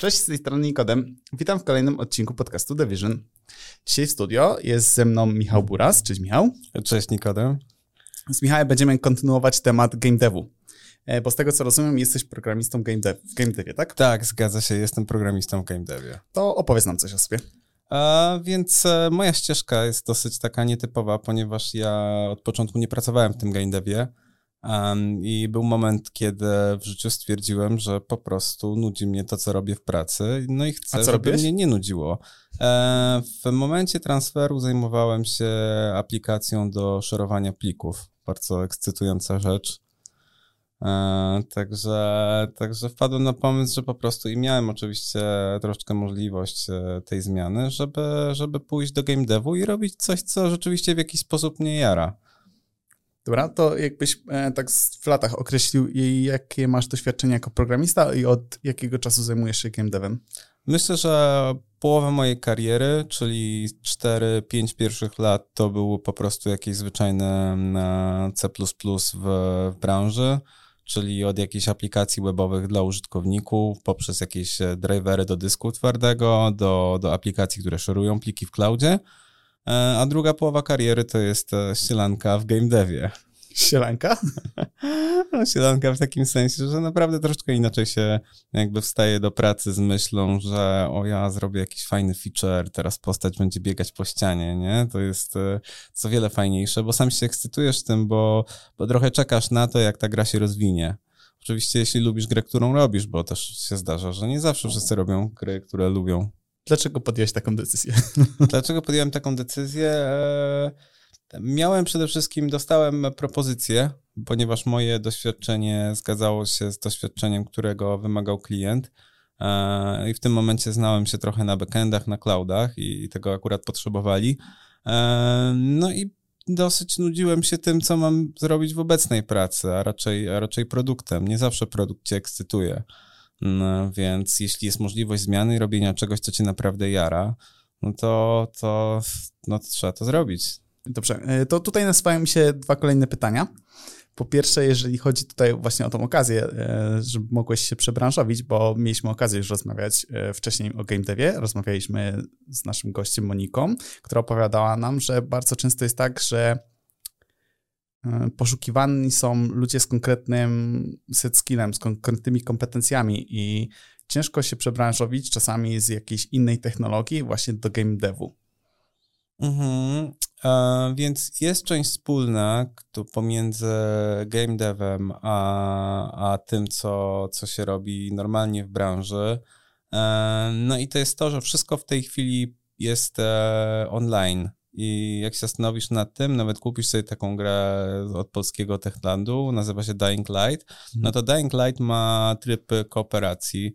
Cześć, z tej strony Nikodem. Witam w kolejnym odcinku podcastu The Vision. Dzisiaj w studio jest ze mną Michał Buras. Cześć Michał. Cześć Nikodem. Z Michałem będziemy kontynuować temat game devu. E, bo z tego co rozumiem, jesteś programistą game dev, w game devie, tak? Tak, zgadza się, jestem programistą w game devie. To opowiedz nam coś o sobie. A, więc e, moja ścieżka jest dosyć taka nietypowa, ponieważ ja od początku nie pracowałem w tym game devie. Um, I był moment, kiedy w życiu stwierdziłem, że po prostu nudzi mnie to, co robię w pracy, no i chcę, żeby robiłeś? mnie nie nudziło. E, w momencie transferu zajmowałem się aplikacją do szerowania plików. Bardzo ekscytująca rzecz. E, także, także wpadłem na pomysł, że po prostu i miałem oczywiście troszkę możliwość e, tej zmiany, żeby, żeby pójść do game devu i robić coś, co rzeczywiście w jakiś sposób mnie jara. Dobra, to jakbyś e, tak w latach określił, jakie masz doświadczenie jako programista i od jakiego czasu zajmujesz się game devem? Myślę, że połowa mojej kariery, czyli 4-5 pierwszych lat, to było po prostu jakieś zwyczajne C w, w branży, czyli od jakichś aplikacji webowych dla użytkowników, poprzez jakieś drivery do dysku twardego, do, do aplikacji, które szerują pliki w cloudzie. E, a druga połowa kariery to jest e, ścielanka w game devie. Sielanka? No, sielanka w takim sensie, że naprawdę troszkę inaczej się jakby wstaje do pracy z myślą, że o ja zrobię jakiś fajny feature, teraz postać będzie biegać po ścianie, nie? To jest e, co wiele fajniejsze, bo sam się ekscytujesz tym, bo, bo trochę czekasz na to, jak ta gra się rozwinie. Oczywiście jeśli lubisz grę, którą robisz, bo też się zdarza, że nie zawsze wszyscy robią gry, które lubią. Dlaczego podjąłeś taką decyzję? Dlaczego podjąłem taką decyzję? E, miałem przede wszystkim, dostałem propozycję, ponieważ moje doświadczenie zgadzało się z doświadczeniem, którego wymagał klient. E, I w tym momencie znałem się trochę na backendach, na cloudach i tego akurat potrzebowali. E, no i dosyć nudziłem się tym, co mam zrobić w obecnej pracy, a raczej, a raczej produktem. Nie zawsze produkt cię ekscytuje. No, więc jeśli jest możliwość zmiany i robienia czegoś, co cię naprawdę jara, no to, to, no to trzeba to zrobić. Dobrze, e, to tutaj nasuwają mi się dwa kolejne pytania. Po pierwsze, jeżeli chodzi tutaj właśnie o tą okazję, e, że mogłeś się przebranżowić, bo mieliśmy okazję już rozmawiać e, wcześniej o game devie. Rozmawialiśmy z naszym gościem Moniką, która opowiadała nam, że bardzo często jest tak, że poszukiwani są ludzie z konkretnym set skillem, z konkretnymi kompetencjami i ciężko się przebranżowić czasami z jakiejś innej technologii właśnie do game devu. Mhm. E, więc jest część wspólna pomiędzy game devem a, a tym, co, co się robi normalnie w branży. E, no i to jest to, że wszystko w tej chwili jest e, online. I jak się zastanowisz nad tym, nawet kupisz sobie taką grę od polskiego Techlandu, nazywa się Dying Light, no mhm. to Dying Light ma tryb kooperacji.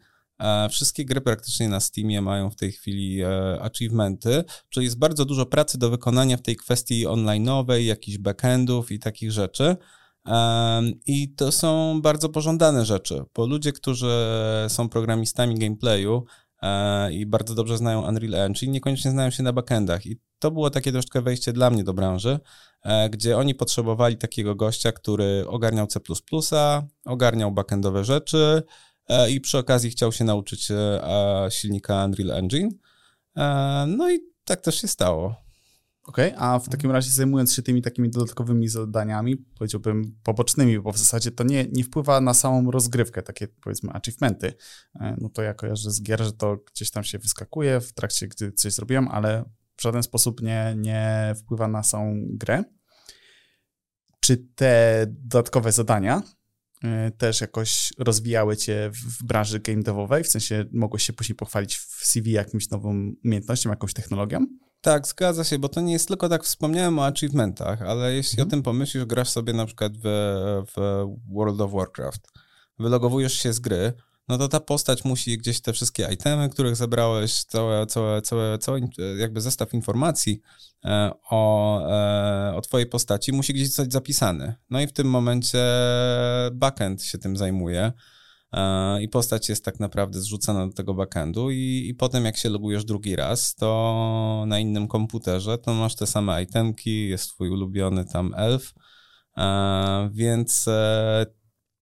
Wszystkie gry praktycznie na Steamie mają w tej chwili e, achievementy, czyli jest bardzo dużo pracy do wykonania w tej kwestii online'owej, jakichś backendów i takich rzeczy. I to są bardzo pożądane rzeczy, bo ludzie, którzy są programistami gameplayu, E, i bardzo dobrze znają Unreal Engine, niekoniecznie znają się na backendach. I to było takie troszkę wejście dla mnie do branży, e, gdzie oni potrzebowali takiego gościa, który ogarniał C, ogarniał backendowe rzeczy e, i przy okazji chciał się nauczyć silnika Unreal Engine. No i tak też się stało. Okej, okay, a w takim razie zajmując się tymi takimi dodatkowymi zadaniami, powiedziałbym pobocznymi, bo w zasadzie to nie, nie wpływa na samą rozgrywkę, takie powiedzmy achievementy. E, no to ja kojarzę z gier, że to gdzieś tam się wyskakuje w trakcie, gdy coś zrobiłem, ale w żaden sposób nie, nie wpływa na samą grę. Czy te dodatkowe zadania e, też jakoś rozwijały cię w branży game devowej? W sensie mogłeś się później pochwalić w CV jakimś nową umiejętnością, jakąś technologią? Tak, zgadza się, bo to nie jest tylko tak, wspomniałem o achievementach, ale jeśli mhm. o tym pomyślisz, grasz sobie na przykład w, w World of Warcraft, wylogowujesz się z gry, no to ta postać musi gdzieś te wszystkie itemy, których zebrałeś, całe, całe, całe, całe jakby zestaw informacji e, o, e, o twojej postaci musi gdzieś zostać zapisany. No i w tym momencie backend się tym zajmuje. E, i postać jest tak naprawdę zrzucana do tego backendu i, i potem jak się logujesz drugi raz, to na innym komputerze to masz te same itemki, jest twój ulubiony tam elf, e, więc e,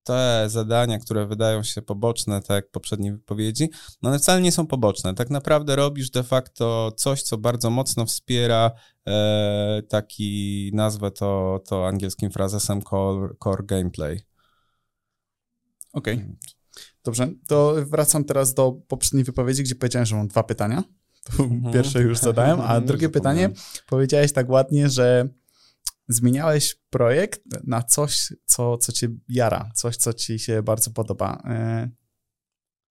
te zadania, które wydają się poboczne, tak jak poprzedniej wypowiedzi, no one wcale nie są poboczne. Tak naprawdę robisz de facto coś, co bardzo mocno wspiera e, taki, nazwę to, to angielskim frazesem core, core gameplay. Okej. Okay. Dobrze, to wracam teraz do poprzedniej wypowiedzi, gdzie powiedziałem, że mam dwa pytania. To mhm. pierwsze już zadałem, a drugie pytanie powiedziałeś tak ładnie, że zmieniałeś projekt na coś, co, co cię jara, coś, co ci się bardzo podoba. E,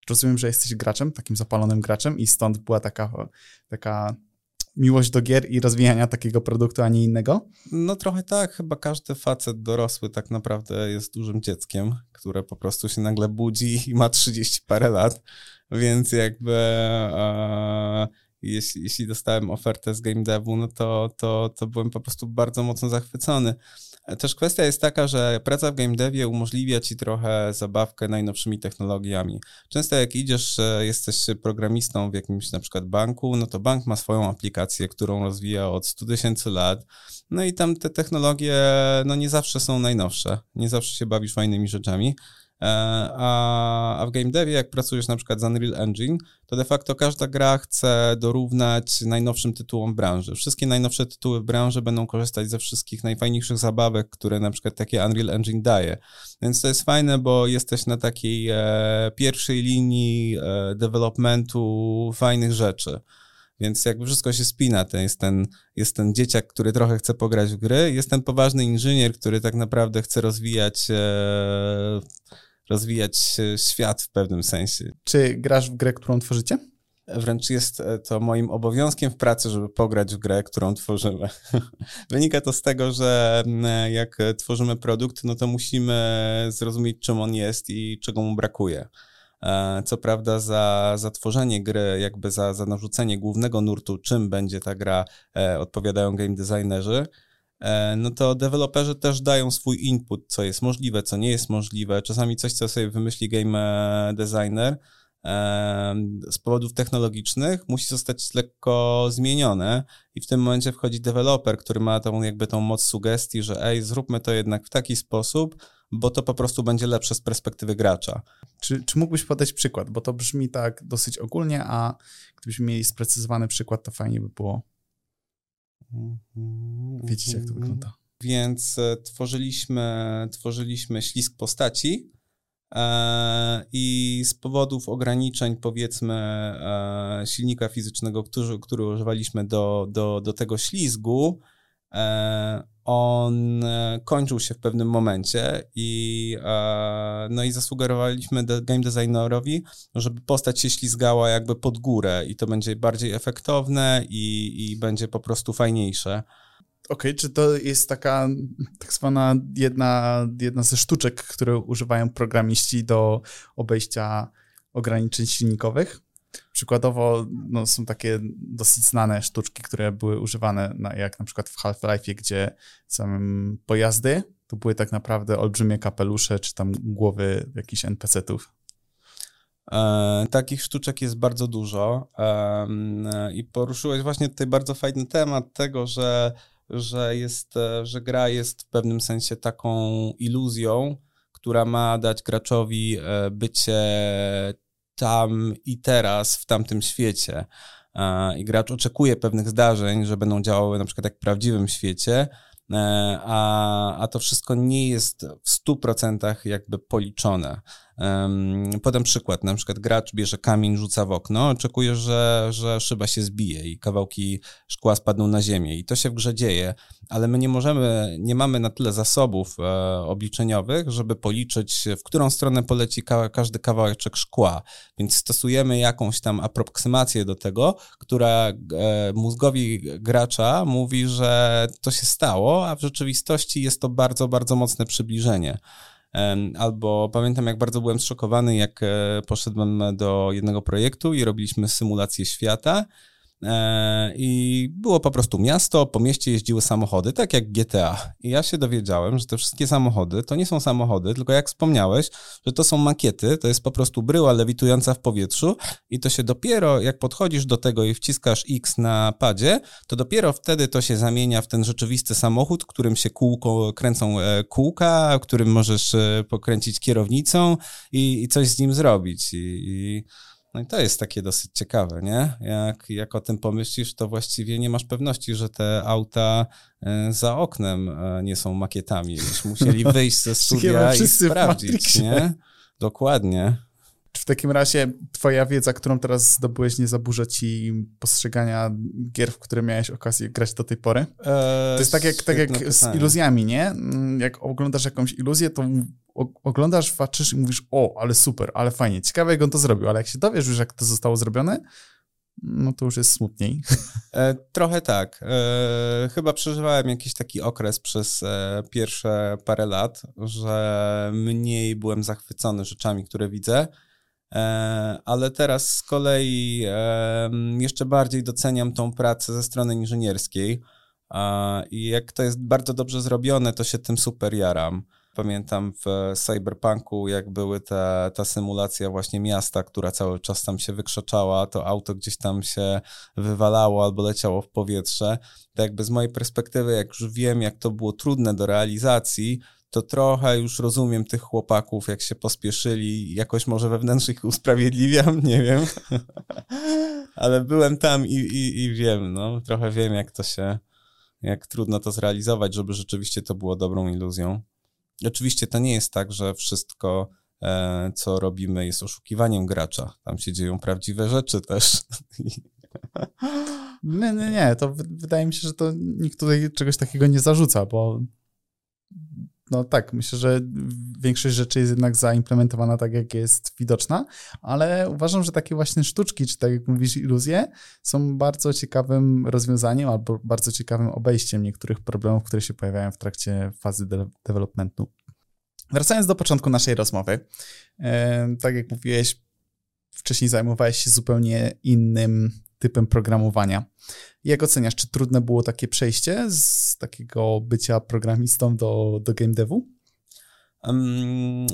rozumiem, że jesteś graczem, takim zapalonym graczem i stąd była taka, taka miłość do gier i rozwijania takiego produktu, a nie innego? No trochę tak, chyba każdy facet dorosły tak naprawdę jest dużym dzieckiem, które po prostu się nagle budzi i ma 30 parę lat, więc jakby e, jeśli, jeśli dostałem ofertę z game devu, no to, to, to byłem po prostu bardzo mocno zachwycony. Też kwestia jest taka, że praca w game devie umożliwia ci trochę zabawkę najnowszymi technologiami. Często jak idziesz, jesteś programistą w jakimś na przykład banku, no to bank ma swoją aplikację, którą rozwija od 100 tysięcy lat. No i tam te technologie no nie zawsze są najnowsze, nie zawsze się bawisz fajnymi rzeczami. E, a, a w game devie, jak pracujesz na przykład z Unreal Engine, to de facto każda gra chce dorównać najnowszym tytułom branży. Wszystkie najnowsze tytuły w branży będą korzystać ze wszystkich najfajniejszych zabawek, które na przykład takie Unreal Engine daje. Więc to jest fajne, bo jesteś na takiej e, pierwszej linii e, developmentu fajnych rzeczy. Więc jakby wszystko się spina. To jest ten, jest ten dzieciak, który trochę chce pograć w gry, jest ten poważny inżynier, który tak naprawdę chce rozwijać e, rozwijać świat w pewnym sensie. Czy grasz w grę, którą tworzycie? Wręcz jest e, to moim obowiązkiem w pracy, żeby pograć w grę, którą tworzymy. Wynika to z tego, że jak tworzymy produkt, no to musimy zrozumieć, czym on jest i czego mu brakuje. E, co prawda, za, za tworzenie gry, jakby za, za narzucenie głównego nurtu, czym będzie ta gra, e, odpowiadają game designerzy. E, no to deweloperzy też dają swój input, co jest możliwe, co nie jest możliwe. Czasami coś, co sobie wymyśli game designer z powodów technologicznych, musi zostać lekko zmienione i w tym momencie wchodzi deweloper, który ma tą jakby tą moc sugestii, że ej, zróbmy to jednak w taki sposób, bo to po prostu będzie lepsze z perspektywy gracza. Czy, czy mógłbyś podać przykład? Bo to brzmi tak dosyć ogólnie, a gdybyśmy mieli sprecyzowany przykład, to fajnie by było. Mhm, Widzicie, jak to mhm. wygląda. Więc e, tworzyliśmy, tworzyliśmy ślisk postaci e, i z powodów ograniczeń, powiedzmy, e, silnika fizycznego, który, który używaliśmy do, do, do tego ślizgu, on kończył się w pewnym momencie i, no i zasugerowaliśmy game designerowi, żeby postać się ślizgała jakby pod górę i to będzie bardziej efektowne i, i będzie po prostu fajniejsze. Okej, okay, czy to jest taka tak zwana jedna, jedna ze sztuczek, które używają programiści do obejścia ograniczeń silnikowych? Przykładowo no, są takie dosyć znane sztuczki, które były używane, na, jak na przykład w Half-Life, gdzie samym pojazdy to były tak naprawdę olbrzymie kapelusze, czy tam głowy jakichś NPC-ów. E, takich sztuczek jest bardzo dużo e, i poruszyłeś właśnie tutaj bardzo fajny temat tego, że, że, jest, e, że gra jest w pewnym sensie taką iluzją, która ma dać graczowi e, bycie tam i teraz w tamtym świecie. I gracz oczekuje pewnych zdarzeń, że będą działały na przykład jak w prawdziwym świecie, e, a, a to wszystko nie jest w 100% jakby policzone. Podam przykład, na przykład gracz bierze kamień, rzuca w okno, oczekuje, że, że szyba się zbije i kawałki szkła spadną na ziemię. I to się w grze dzieje, ale my nie możemy, nie mamy na tyle zasobów e, obliczeniowych, żeby policzyć, w którą stronę poleci ka każdy kawałeczek szkła, więc stosujemy jakąś tam aproksymację do tego, która e, mózgowi gracza mówi, że to się stało, a w rzeczywistości jest to bardzo, bardzo mocne przybliżenie. Albo pamiętam, jak bardzo byłem zszokowany, jak e, poszedłem do jednego projektu i robiliśmy symulację świata. E, I było po prostu miasto, po mieście jeździły samochody, tak jak GTA. I ja się dowiedziałem, że te wszystkie samochody to nie są samochody, tylko jak wspomniałeś, że to są makiety, to jest po prostu bryła lewitująca w powietrzu i to się dopiero, jak podchodzisz do tego i wciskasz X na padzie, to dopiero wtedy to się zamienia w ten rzeczywisty samochód, którym się kółko, kręcą e, kółka, którym możesz e, pokręcić kierownicą i, i coś z nim zrobić. I, i no i to jest takie dosyć ciekawe, nie? Jak, jak o tym pomyślisz, to właściwie nie masz pewności, że te auta e, za oknem e, nie są makietami. Już musieli wyjść ze studia i sprawdzić, nie? Dokładnie. Czy w takim razie twoja wiedza, którą teraz zdobyłeś, nie zaburza ci postrzegania gier, w które miałeś okazję grać do tej pory? Eee, to jest tak jak, tak jak z iluzjami, nie? Mm, jak oglądasz jakąś iluzję, to oglądasz, patrzysz i mówisz, o, ale super, ale fajnie, ciekawe jak on to zrobił, ale jak się dowiesz już, jak to zostało zrobione, no to już jest smutniej. E, trochę tak. E, chyba przeżywałem jakiś taki okres przez e, pierwsze parę lat, że mniej byłem zachwycony rzeczami, które widzę, ale teraz z kolei jeszcze bardziej doceniam tą pracę ze strony inżynierskiej i jak to jest bardzo dobrze zrobione, to się tym super jaram. Pamiętam w Cyberpunku, jak były te, ta symulacja właśnie miasta, która cały czas tam się wykrzaczała, to auto gdzieś tam się wywalało albo leciało w powietrze. To jakby z mojej perspektywy, jak już wiem, jak to było trudne do realizacji, to trochę już rozumiem tych chłopaków, jak się pospieszyli, jakoś może wewnętrznie ich usprawiedliwiam, nie wiem. Ale byłem tam i, i, i wiem, no, trochę wiem, jak to się, jak trudno to zrealizować, żeby rzeczywiście to było dobrą iluzją. Oczywiście to nie jest tak, że wszystko, e, co robimy, jest oszukiwaniem gracza. Tam się dzieją prawdziwe rzeczy też. Nie, nie, nie. To wydaje mi się, że to nikt tutaj czegoś takiego nie zarzuca, bo no tak, myślę, że większość rzeczy jest jednak zaimplementowana tak, jak jest widoczna, ale uważam, że takie właśnie sztuczki, czy tak jak mówisz, iluzje, są bardzo ciekawym rozwiązaniem albo bardzo ciekawym obejściem niektórych problemów, które się pojawiają w trakcie fazy de developmentu. Wracając do początku naszej rozmowy, tak jak mówiłeś, wcześniej zajmowałeś się zupełnie innym typem programowania. Jak oceniasz, czy trudne było takie przejście z takiego bycia programistą do, do game devu?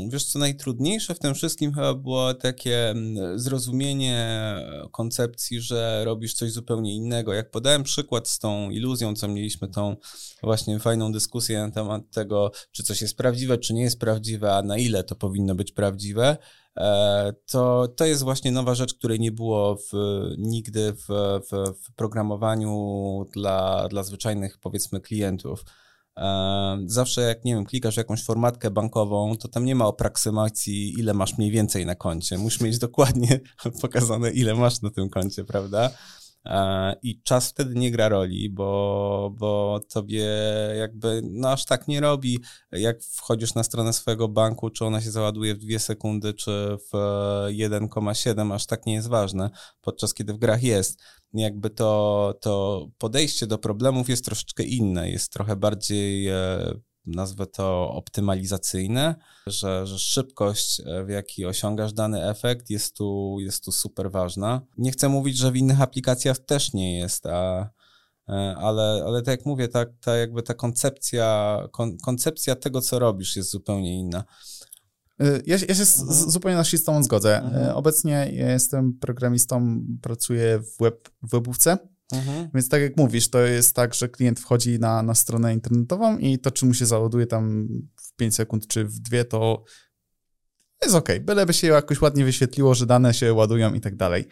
Wiesz co, najtrudniejsze w tym wszystkim chyba było takie zrozumienie koncepcji, że robisz coś zupełnie innego. Jak podałem przykład z tą iluzją, co mieliśmy tą właśnie fajną dyskusję na temat tego, czy coś jest prawdziwe, czy nie jest prawdziwe, a na ile to powinno być prawdziwe, E, to, to jest właśnie nowa rzecz, której nie było w, nigdy w, w, w programowaniu dla, dla zwyczajnych, powiedzmy, klientów. E, zawsze jak, nie wiem, klikasz jakąś formatkę bankową, to tam nie ma aproksymacji, ile masz mniej więcej na koncie. Musisz mieć dokładnie pokazane, ile masz na tym koncie, prawda? E, I czas wtedy nie gra roli, bo, bo tobie jakby no aż tak nie robi, jak wchodzisz na stronę swojego banku, czy ona się załaduje w 2 sekundy, czy w 1,7, aż tak nie jest ważne, podczas kiedy w grach jest. Jakby to, to podejście do problemów jest troszeczkę inne, jest trochę bardziej e, nazwę to optymalizacyjne, że, że szybkość, e, w jakiej osiągasz dany efekt jest tu, jest tu super ważna. Nie chcę mówić, że w innych aplikacjach też nie jest, a, e, ale, ale tak jak mówię, ta, ta jakby ta koncepcja, kon, koncepcja tego, co robisz jest zupełnie inna. E, ja, ja się z, mhm. zupełnie na z zgodzę. Mhm. Obecnie jestem programistą, pracuję w, web, w webówce Mhm. Więc tak jak mówisz, to jest tak, że klient wchodzi na, na stronę internetową i to, czy mu się załaduje tam w 5 sekund, czy w 2, to jest ok. Byleby się jakoś ładnie wyświetliło, że dane się ładują i tak dalej.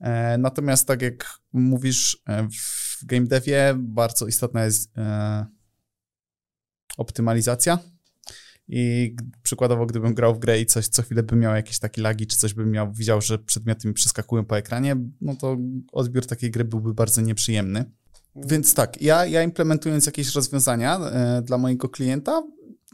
E, natomiast tak jak mówisz, e, w game devie bardzo istotna jest e, optymalizacja i przykładowo, gdybym grał w grę i coś co chwilę bym miał jakieś takie lagi, czy coś bym miał, widział, że przedmioty mi przeskakują po ekranie, no to odbiór takiej gry byłby bardzo nieprzyjemny. Więc tak, ja, ja implementując jakieś rozwiązania e, dla mojego klienta,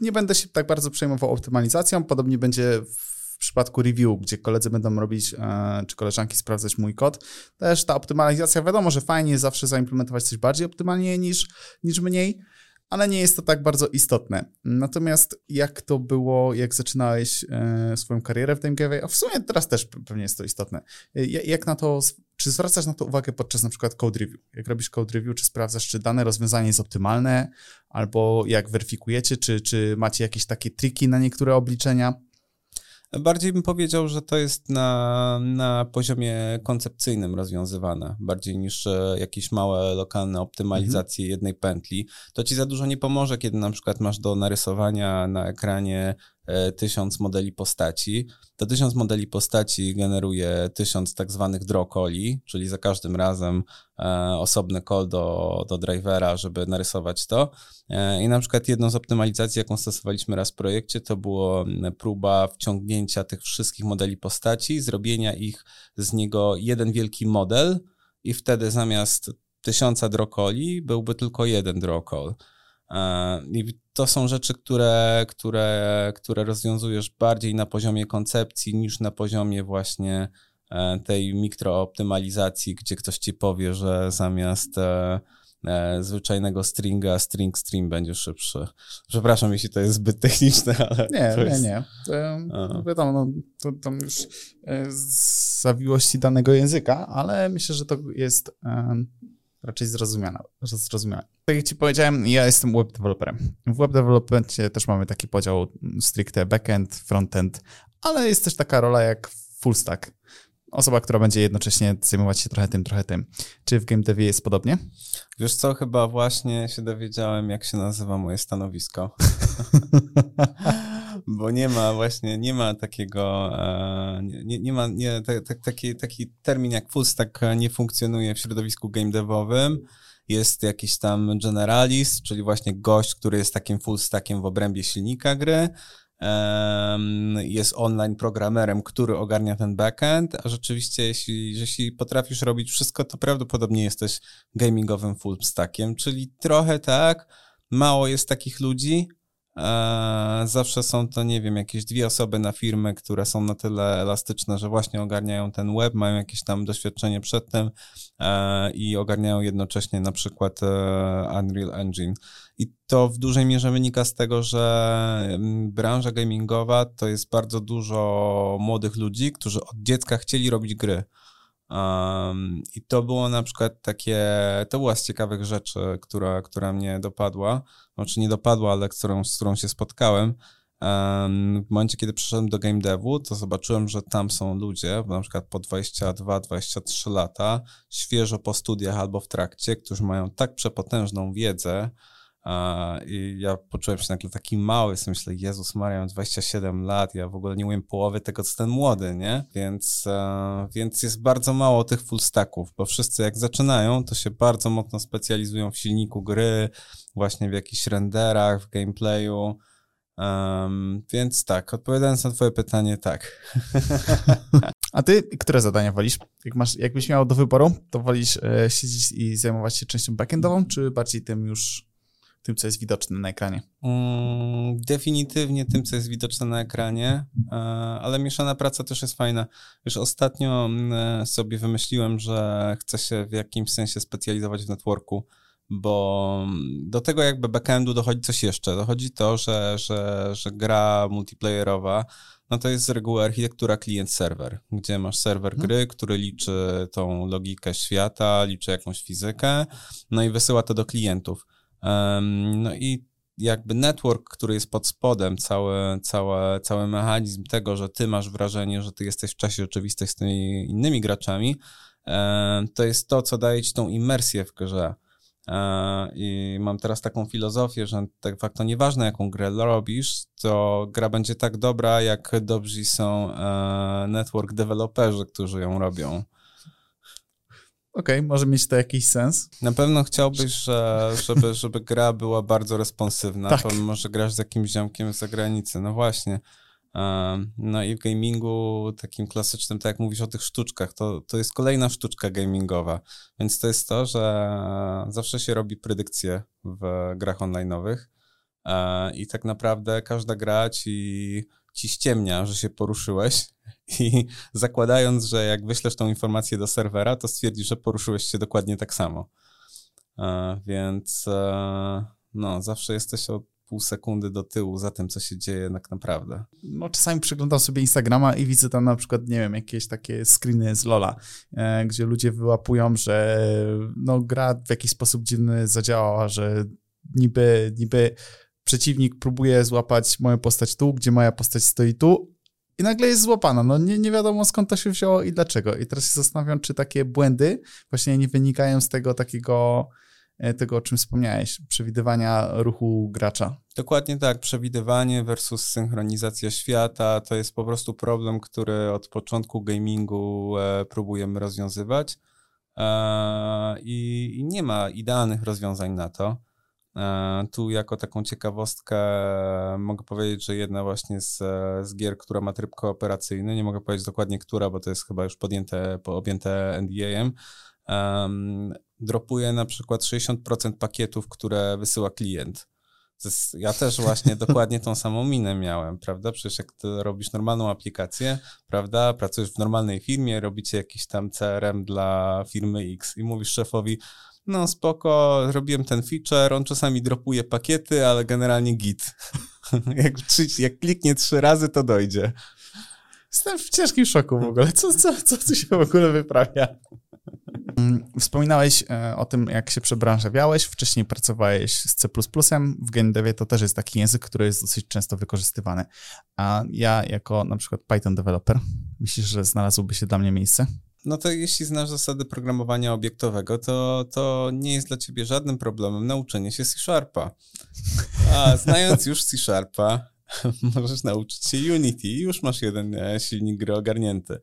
nie będę się tak bardzo przejmował optymalizacją. Podobnie będzie w przypadku review, gdzie koledzy będą robić, e, czy koleżanki sprawdzać mój kod. Też ta optymalizacja, wiadomo, że fajnie zawsze zaimplementować coś bardziej optymalnie niż, niż mniej, ale nie jest to tak bardzo istotne. Natomiast jak to było, jak zaczynałeś e, swoją karierę w game a w sumie teraz też pewnie jest to istotne, e, jak na to, czy zwracasz na to uwagę podczas na przykład code review? Jak robisz code review, czy sprawdzasz, czy dane rozwiązanie jest optymalne, albo jak weryfikujecie, czy, czy macie jakieś takie triki na niektóre obliczenia? Bardziej bym powiedział, że to jest na, na poziomie koncepcyjnym rozwiązywane, bardziej niż e, jakieś małe lokalne optymalizacje mhm. jednej pętli. To ci za dużo nie pomoże, kiedy na przykład masz do narysowania na ekranie tysiąc modeli postaci. To tysiąc modeli postaci generuje tysiąc tak zwanych draw calli, czyli za każdym razem e, osobny call do, do drivera, żeby narysować to. E, I na przykład jedną z optymalizacji, jaką stosowaliśmy raz w projekcie, to było próba wciągnięcia tych wszystkich modeli postaci, zrobienia ich z niego jeden wielki model i wtedy zamiast tysiąca calli byłby tylko jeden call. I to są rzeczy, które, które, które rozwiązujesz bardziej na poziomie koncepcji niż na poziomie właśnie e, tej mikrooptymalizacji, gdzie ktoś ci powie, że zamiast e, e, zwyczajnego stringa, string stream będzie szybszy. Przepraszam, jeśli to jest zbyt techniczne, ale. Nie, nie, jest... nie. To, wiadomo, no, to tam już z zawiłości danego języka, ale myślę, że to jest raczej zrozumiane. zrozumiane. Tak jak ci powiedziałem, ja jestem web developerem. W web developmentie też mamy taki podział stricte backend, frontend, ale jest też taka rola jak full stack. Osoba, która będzie jednocześnie zajmować się trochę tym, trochę tym. Czy w game devie jest podobnie? Wiesz co, chyba właśnie się dowiedziałem, jak się nazywa moje stanowisko. Bo nie ma właśnie, nie ma takiego, e, nie, nie ma, nie, taki, taki termin jak full stack nie funkcjonuje w środowisku game devowym jest jakiś tam generalist, czyli właśnie gość, który jest takim full stackiem w obrębie silnika gry, jest online programerem, który ogarnia ten backend, a rzeczywiście jeśli, jeśli potrafisz robić wszystko, to prawdopodobnie jesteś gamingowym full stackiem, czyli trochę tak, mało jest takich ludzi, Zawsze są to, nie wiem, jakieś dwie osoby na firmę, które są na tyle elastyczne, że właśnie ogarniają ten web, mają jakieś tam doświadczenie przed tym i ogarniają jednocześnie na przykład e, Unreal Engine. I to w dużej mierze wynika z tego, że mm, branża gamingowa to jest bardzo dużo młodych ludzi, którzy od dziecka chcieli robić gry. Um, I to było na przykład takie, to była z ciekawych rzeczy, która, która mnie dopadła, znaczy nie dopadła, ale którą, z którą się spotkałem. Um, w momencie, kiedy przyszedłem do game devu, to zobaczyłem, że tam są ludzie, na przykład po 22-23 lata, świeżo po studiach albo w trakcie, którzy mają tak przepotężną wiedzę, i ja poczułem się nagle taki mały, sobie myślę, Jezus Maria, mam 27 lat, ja w ogóle nie umiem połowy tego, co ten młody, nie? Więc, e, więc jest bardzo mało tych full stacków, bo wszyscy jak zaczynają, to się bardzo mocno specjalizują w silniku gry, właśnie w jakichś renderach, w gameplayu, Um, więc tak, odpowiadając na twoje pytanie, tak. A ty, które zadania wolisz? Jak masz, jakbyś miał do wyboru, to wolisz e, siedzieć i zajmować się częścią backendową, czy bardziej tym już tym, co jest widoczne na ekranie? Mm, definitywnie tym, co jest widoczne na ekranie, e, ale mieszana praca też jest fajna. Już ostatnio mm, sobie wymyśliłem, że chcę się w jakimś sensie specjalizować w networku, bo do tego jakby backendu dochodzi coś jeszcze. Dochodzi to, że, że, że gra multiplayerowa no to jest z reguły architektura klient-serwer, gdzie masz serwer mhm. gry, który liczy tą logikę świata, liczy jakąś fizykę, no i wysyła to do klientów. No i jakby network, który jest pod spodem, cały, cały, cały mechanizm tego, że ty masz wrażenie, że ty jesteś w czasie rzeczywistym z tymi innymi graczami, to jest to, co daje ci tą imersję w grze. E, I mam teraz taką filozofię, że tak facto nieważne jaką grę robisz, to gra będzie tak dobra, jak dobrzy są e, network deweloperzy, którzy ją robią. Okej, okay, może mieć to jakiś sens. Na pewno chciałbyś, że, żeby, żeby gra była bardzo responsywna. Tak. To może grasz z jakimś ziomkiem z zagranicy. No właśnie. No i w gamingu takim klasycznym, tak jak mówisz o tych sztuczkach, to, to jest kolejna sztuczka gamingowa. Więc to jest to, że zawsze się robi predykcje w grach online'owych i tak naprawdę każda gra ci, ci ściemnia, że się poruszyłeś i zakładając, że jak wyślesz tą informację do serwera, to stwierdzi, że poruszyłeś się dokładnie tak samo. Więc no, zawsze jesteś od pół sekundy do tyłu za tym, co się dzieje tak naprawdę. No czasami przeglądam sobie Instagrama i widzę tam na przykład, nie wiem, jakieś takie screeny z Lola, e, gdzie ludzie wyłapują, że no gra w jakiś sposób dziwny zadziałała, że niby, niby przeciwnik próbuje złapać moją postać tu, gdzie moja postać stoi tu, i nagle jest złapana. No nie, nie wiadomo skąd to się wzięło i dlaczego. I teraz się zastanawiam, czy takie błędy właśnie nie wynikają z tego takiego, e, tego o czym wspomniałeś, przewidywania ruchu gracza. Dokładnie tak. Przewidywanie versus synchronizacja świata to jest po prostu problem, który od początku gamingu e, próbujemy rozwiązywać. E, i, I nie ma idealnych rozwiązań na to. E, tu jako taką ciekawostkę mogę powiedzieć, że jedna właśnie z, z gier, która ma tryb kooperacyjny, nie mogę powiedzieć dokładnie która, bo to jest chyba już podjęte, objęte NDA-em, um, dropuje na przykład 60% pakietów, które wysyła klient. Ja też właśnie dokładnie tą samą minę miałem, prawda? Przecież jak ty robisz normalną aplikację, prawda? Pracujesz w normalnej firmie, robicie jakiś tam CRM dla firmy X i mówisz szefowi, no spoko, robiłem ten feature, on czasami dropuje pakiety, ale generalnie git. jak, jak kliknie trzy razy, to dojdzie. Jestem w ciężkim szoku w ogóle. Co, co, co tu się w ogóle wyprawia? Mm, wspominałeś e, o tym, jak się przebranżawiałeś. Wcześniej pracowałeś z C++. W GameDevie to też jest taki język, który jest dosyć często wykorzystywany. A ja jako na przykład Python developer, myślisz, że znalazłoby się dla mnie miejsce? No to jeśli znasz zasady programowania obiektowego, to, to nie jest dla ciebie żadnym problemem nauczenie się C-Sharpa. A znając już C-Sharpa, możesz nauczyć się Unity i już masz jeden e, silnik gry ogarnięty.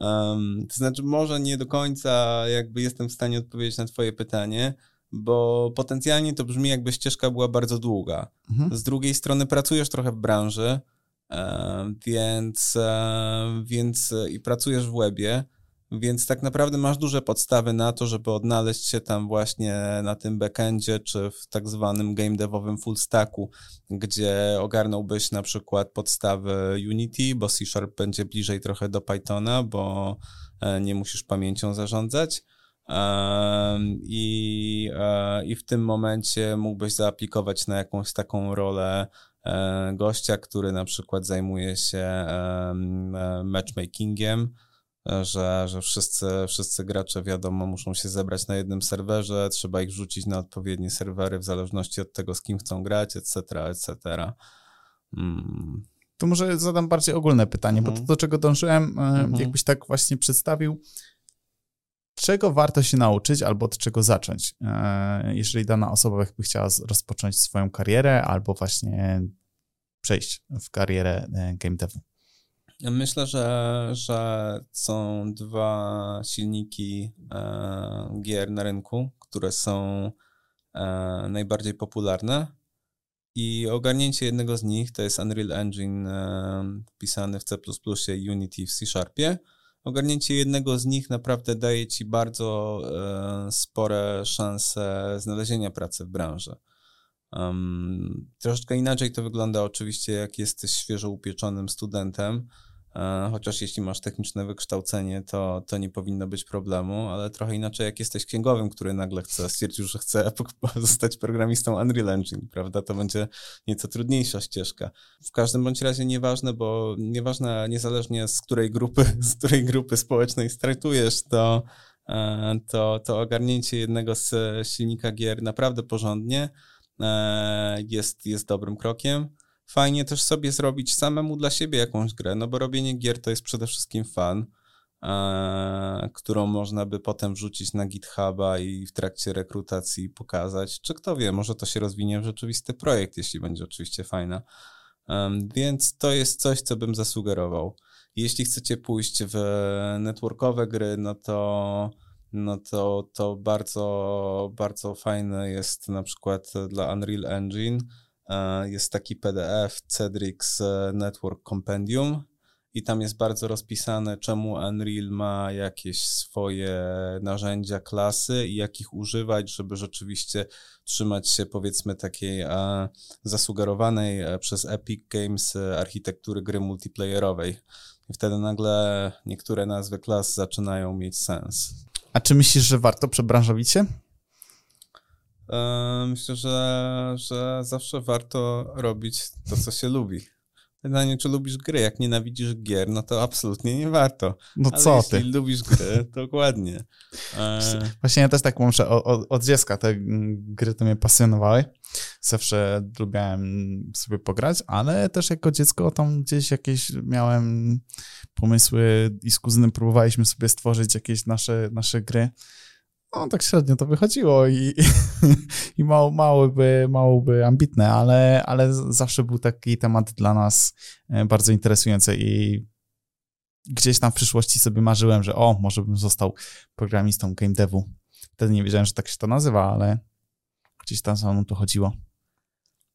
Um, to znaczy, może nie do końca jakby jestem w stanie odpowiedzieć na twoje pytanie, bo potencjalnie to brzmi jakby ścieżka była bardzo długa. Mhm. Z drugiej strony pracujesz trochę w branży, e, więc, e, więc i pracujesz w webie, więc tak naprawdę masz duże podstawy na to, żeby odnaleźć się tam właśnie na tym backendzie, czy w tak zwanym game devowym full stacku, gdzie ogarnąłbyś na przykład podstawy Unity, bo C Sharp będzie bliżej trochę do Pythona, bo e, nie musisz pamięcią zarządzać. I, e, I w tym momencie mógłbyś zaaplikować na jakąś taką rolę e, gościa, który na przykład zajmuje się matchmakingiem, że, że wszyscy, wszyscy gracze, wiadomo, muszą się zebrać na jednym serwerze, trzeba ich rzucić na odpowiednie serwery w zależności od tego, z kim chcą grać, etc., etc. Mm. To może zadam bardziej ogólne pytanie, bo to, do czego dążyłem, mm -hmm. jakbyś tak właśnie przedstawił, czego warto się nauczyć albo od czego zacząć, e, jeżeli dana osoba jakby chciała rozpocząć swoją karierę albo właśnie przejść w karierę e, game devu? Myślę, że, że są dwa silniki e, gier na rynku, które są e, najbardziej popularne. I ogarnięcie jednego z nich to jest Unreal Engine e, w C, Unity w C Sharpie. Ogarnięcie jednego z nich naprawdę daje ci bardzo e, spore szanse znalezienia pracy w branży. Um, troszeczkę inaczej to wygląda oczywiście, jak jesteś świeżo upieczonym studentem chociaż jeśli masz techniczne wykształcenie, to, to nie powinno być problemu, ale trochę inaczej jak jesteś księgowym, który nagle chce, stwierdził, że chce zostać programistą Unreal Engine, prawda, to będzie nieco trudniejsza ścieżka. W każdym bądź razie nieważne, bo nieważne, niezależnie z której grupy, z której grupy społecznej startujesz, to, e, to, to ogarnięcie jednego z silnika gier naprawdę porządnie e, jest, jest dobrym krokiem fajnie też sobie zrobić samemu dla siebie jakąś grę, no bo robienie gier to jest przede wszystkim fan, e, którą można by potem wrzucić na GitHuba i w trakcie rekrutacji pokazać, czy kto wie, może to się rozwinie w rzeczywisty projekt, jeśli będzie oczywiście fajna. E, więc to jest coś, co bym zasugerował. Jeśli chcecie pójść w networkowe gry, no to no to, to bardzo, bardzo fajne jest na przykład dla Unreal Engine jest taki PDF Cedrix e, Network Compendium i tam jest bardzo rozpisane, czemu Unreal ma jakieś swoje narzędzia, klasy i jakich używać, żeby rzeczywiście trzymać się powiedzmy takiej e, zasugerowanej przez Epic Games architektury gry multiplayerowej. I wtedy nagle niektóre nazwy klas zaczynają mieć sens. A czy myślisz, że warto przebranżowić się? E, myślę, że, że zawsze warto robić to, co się lubi. Pytanie, czy lubisz gry? Jak nienawidzisz gier, no to absolutnie nie warto. No Ale co jeśli ty? lubisz gry, to dokładnie. E, Właśnie ja też tak muszę, od, od dziecka te mm, gry to mnie pasjonowały. Zawsze lubiałem sobie pograć, ale też jako dziecko tam gdzieś jakieś miałem pomysły i z kuzynem próbowaliśmy sobie stworzyć jakieś nasze, nasze gry. No tak średnio to wychodziło i, i mało, mało, by, mało by ambitne, ale, ale zawsze był taki temat dla nas e, bardzo interesujący i gdzieś tam w przyszłości sobie marzyłem, że o, może bym został programistą game devu. Wtedy nie wiedziałem, że tak się to nazywa, ale gdzieś tam za mną to chodziło.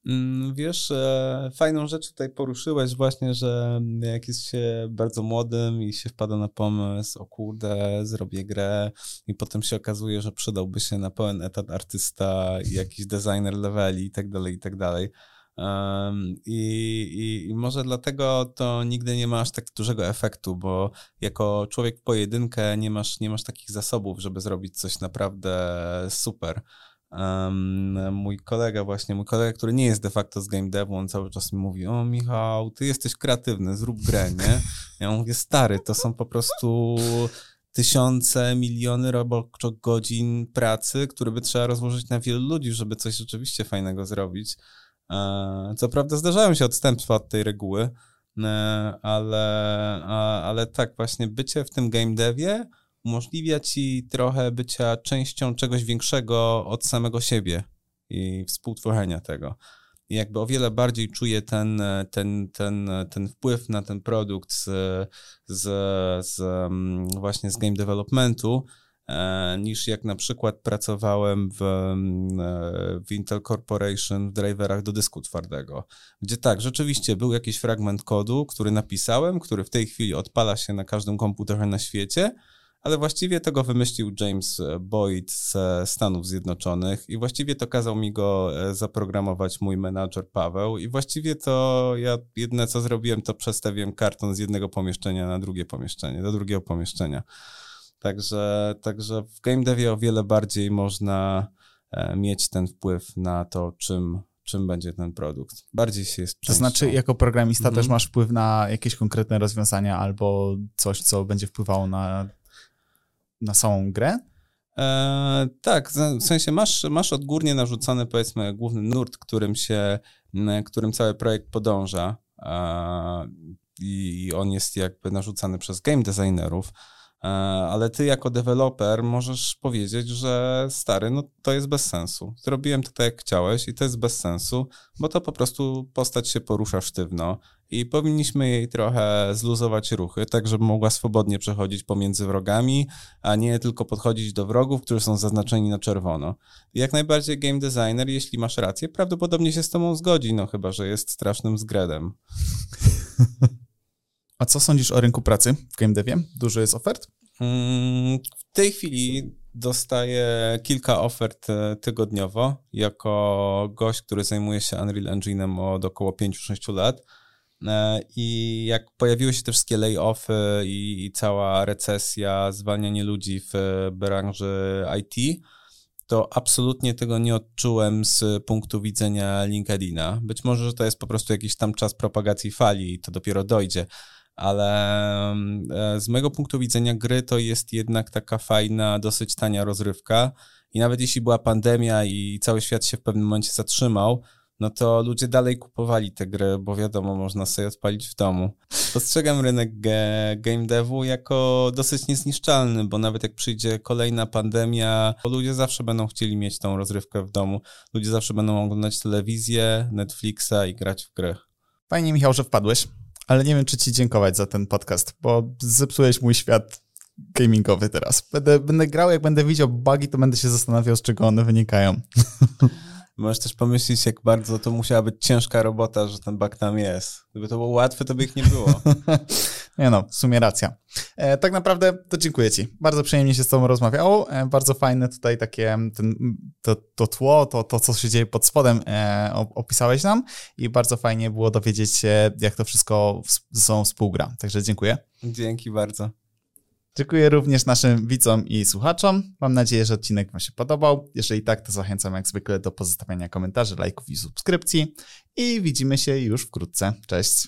Mm, Wiesz, e, fajną rzecz tutaj poruszyłeś właśnie, że jak jest się bardzo młodym i się wpada na pomysł, o kurde, zrobię grę i potem się okazuje, że przydałby się na pełen etat artysta jakiś designer leveli i tak dalej, i tak dalej. I, i, I może dlatego to nigdy nie ma aż tak dużego efektu, bo jako człowiek pojedynkę nie masz, nie masz takich zasobów, żeby zrobić coś naprawdę super. Mój kolega właśnie, mój kolega, który nie jest de facto z game devu, on cały czas mi mówi, o Michał, ty jesteś kreatywny, zrób grę, nie? Ja mówię, stary, to są po prostu tysiące, miliony roboczych godzin pracy, które by trzeba rozłożyć na wielu ludzi, żeby coś rzeczywiście fajnego zrobić. E, Co prawda zdarzają się odstępstwa od tej reguły, e, ale, ale tak, właśnie bycie w tym game devie umożliwia ci trochę bycia częścią czegoś większego od samego siebie i współtworzenia tego. I jakby o wiele bardziej czuję ten, ten, ten, ten wpływ na ten produkt z, z, z mm, właśnie z game developmentu, e, niż jak na przykład pracowałem w, mm, e, w Intel Corporation w driverach do dysku twardego, gdzie tak, rzeczywiście był jakiś fragment kodu, który napisałem, który w tej chwili odpala się na każdym komputerze na świecie, ale właściwie tego wymyślił James Boyd ze Stanów Zjednoczonych i właściwie to kazał mi go e, zaprogramować mój menadżer Paweł i właściwie to ja jedyne co zrobiłem to przestawiłem karton z jednego pomieszczenia na drugie pomieszczenie, do drugiego pomieszczenia. Także, także w game devie o wiele bardziej można e, mieć ten wpływ na to, czym, czym będzie ten produkt. Bardziej się jest To znaczy, jako programista Mhm. też masz wpływ na jakieś konkretne rozwiązania albo coś, co będzie wpływało na, na samą grę? E, tak, w sensie masz, masz odgórnie narzucony, powiedzmy, główny nurt, którym się, którym cały projekt podąża. E, I on jest jakby narzucany przez game designerów. E, ale ty jako deweloper możesz powiedzieć, że stary, no to jest bez sensu. Zrobiłem to tak, jak chciałeś i to jest bez sensu, bo to po prostu postać się porusza sztywno i powinniśmy jej trochę zluzować ruchy, tak żeby mogła swobodnie przechodzić pomiędzy wrogami, a nie tylko podchodzić do wrogów, którzy są zaznaczeni na czerwono. Jak najbardziej game designer, jeśli masz rację, prawdopodobnie się z tobą zgodzi, no chyba, że jest strasznym zgredem. A co sądzisz o rynku pracy w game devie? Dużo jest ofert? Mm, W tej chwili dostaję kilka ofert e, tygodniowo jako gość, który zajmuje się Unreal Engine'em od około 5-6 lat. E, I jak pojawiły się te wszystkie layoffy i, i cała recesja, zwalnianie ludzi w branży IT, to absolutnie tego nie odczułem z punktu widzenia LinkedIna. Być może, że to jest po prostu jakiś tam czas propagacji fali i to dopiero dojdzie, ale e, z mojego punktu widzenia gry to jest jednak taka fajna, dosyć tania rozrywka i nawet jeśli była pandemia i cały świat się w pewnym momencie zatrzymał, no to ludzie dalej kupowali te gry, bo wiadomo, można sobie odpalić w domu. Postrzegam rynek game devu jako dosyć niezniszczalny, bo nawet jak przyjdzie kolejna pandemia, ludzie zawsze będą chcieli mieć tą rozrywkę w domu. Ludzie zawsze będą oglądać telewizję, Netflixa i grać w gry. Fajnie, Michał, że wpadłeś, ale nie wiem, czy ci dziękować za ten podcast, bo zepsułeś mój świat gamingowy teraz. Będę, będę grał, jak będę widział bugi, to będę się zastanawiał, z czego one wynikają. Możesz też pomyśleć, jak bardzo to musiała być ciężka robota, że ten bug tam jest. Gdyby to było łatwe, to by ich nie było. Nie no, w sumie racja. E, tak naprawdę to dziękuję ci. Bardzo przyjemnie się z tobą rozmawiało. E, bardzo fajne tutaj takie ten, to, to tło, to, to co się dzieje pod spodem e, opisałeś nam i bardzo fajnie było dowiedzieć się, jak to wszystko w, ze sobą współgra. Także dziękuję. Dzięki bardzo. Dziękuję również naszym widzom i słuchaczom. Mam nadzieję, że odcinek Wam się podobał. Jeżeli tak, to zachęcam jak zwykle do pozostawiania komentarzy, lajków i subskrypcji. I widzimy się już wkrótce. Cześć!